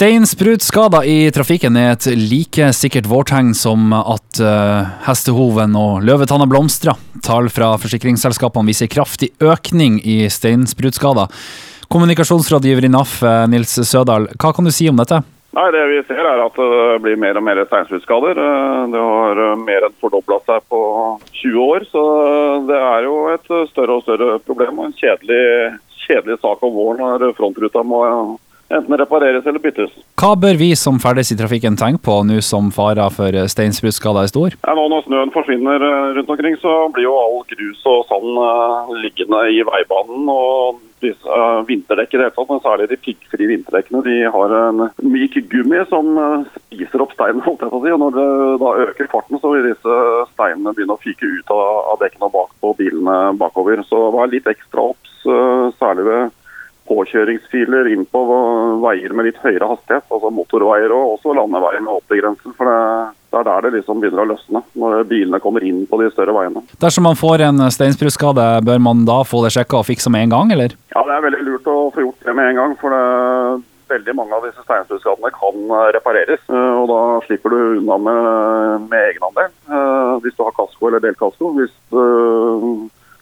Steinsprutskader i trafikken er et like sikkert vårtegn som at uh, hestehoven og løvetanna blomstrer. Tall fra forsikringsselskapene viser kraftig økning i steinsprutskader. Kommunikasjonsrådgiver i NAF, eh, Nils Sødal, hva kan du si om dette? Nei, Det vi ser er at det blir mer og mer steinsprutskader. Eh, det har mer enn fordobla seg på 20 år. Så det er jo et større og større problem og en kjedelig, kjedelig sak om våren når frontruta må enten repareres eller byttes. Hva bør vi som ferdes i trafikken tenke på nå som fara for steinsbruddskader er stor? Ja, nå Når snøen forsvinner eh, rundt omkring, så blir jo all grus og sand uh, liggende i veibanen. og disse uh, Vinterdekk i det hele tatt, men særlig de piggfrie vinterdekkene, de har en myk gummi som spiser opp steinen. holdt jeg på å si, og Når det da øker farten, så vil disse steinene begynne å fyke ut av, av dekkene og bak på bilene bakover. Så vær litt ekstra obs, særlig ved påkjøringsfiler inn på veier med litt høyere hastighet, altså motorveier og også landeveier med 80-grensen. For det, det, er der det liksom begynner å løsne, når bilene kommer inn på de større veiene. Dersom man får en steinsprutskade, bør man da få det sjekka og fiksa med en gang, eller? Ja, det er veldig lurt å få gjort det med en gang. for det veldig mange av disse steinsprutskadene kan repareres. Eh, og Da slipper du unna med, med egenandel, eh, hvis du har kasko eller delkasko. Hvis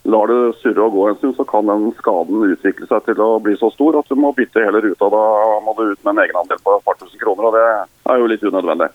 lar det surre og gå en stund, så kan den skaden utvikle seg til å bli så stor at du må bytte hele ruta. Da må du ut med en egenandel på et par tusen kroner, og det er jo litt unødvendig.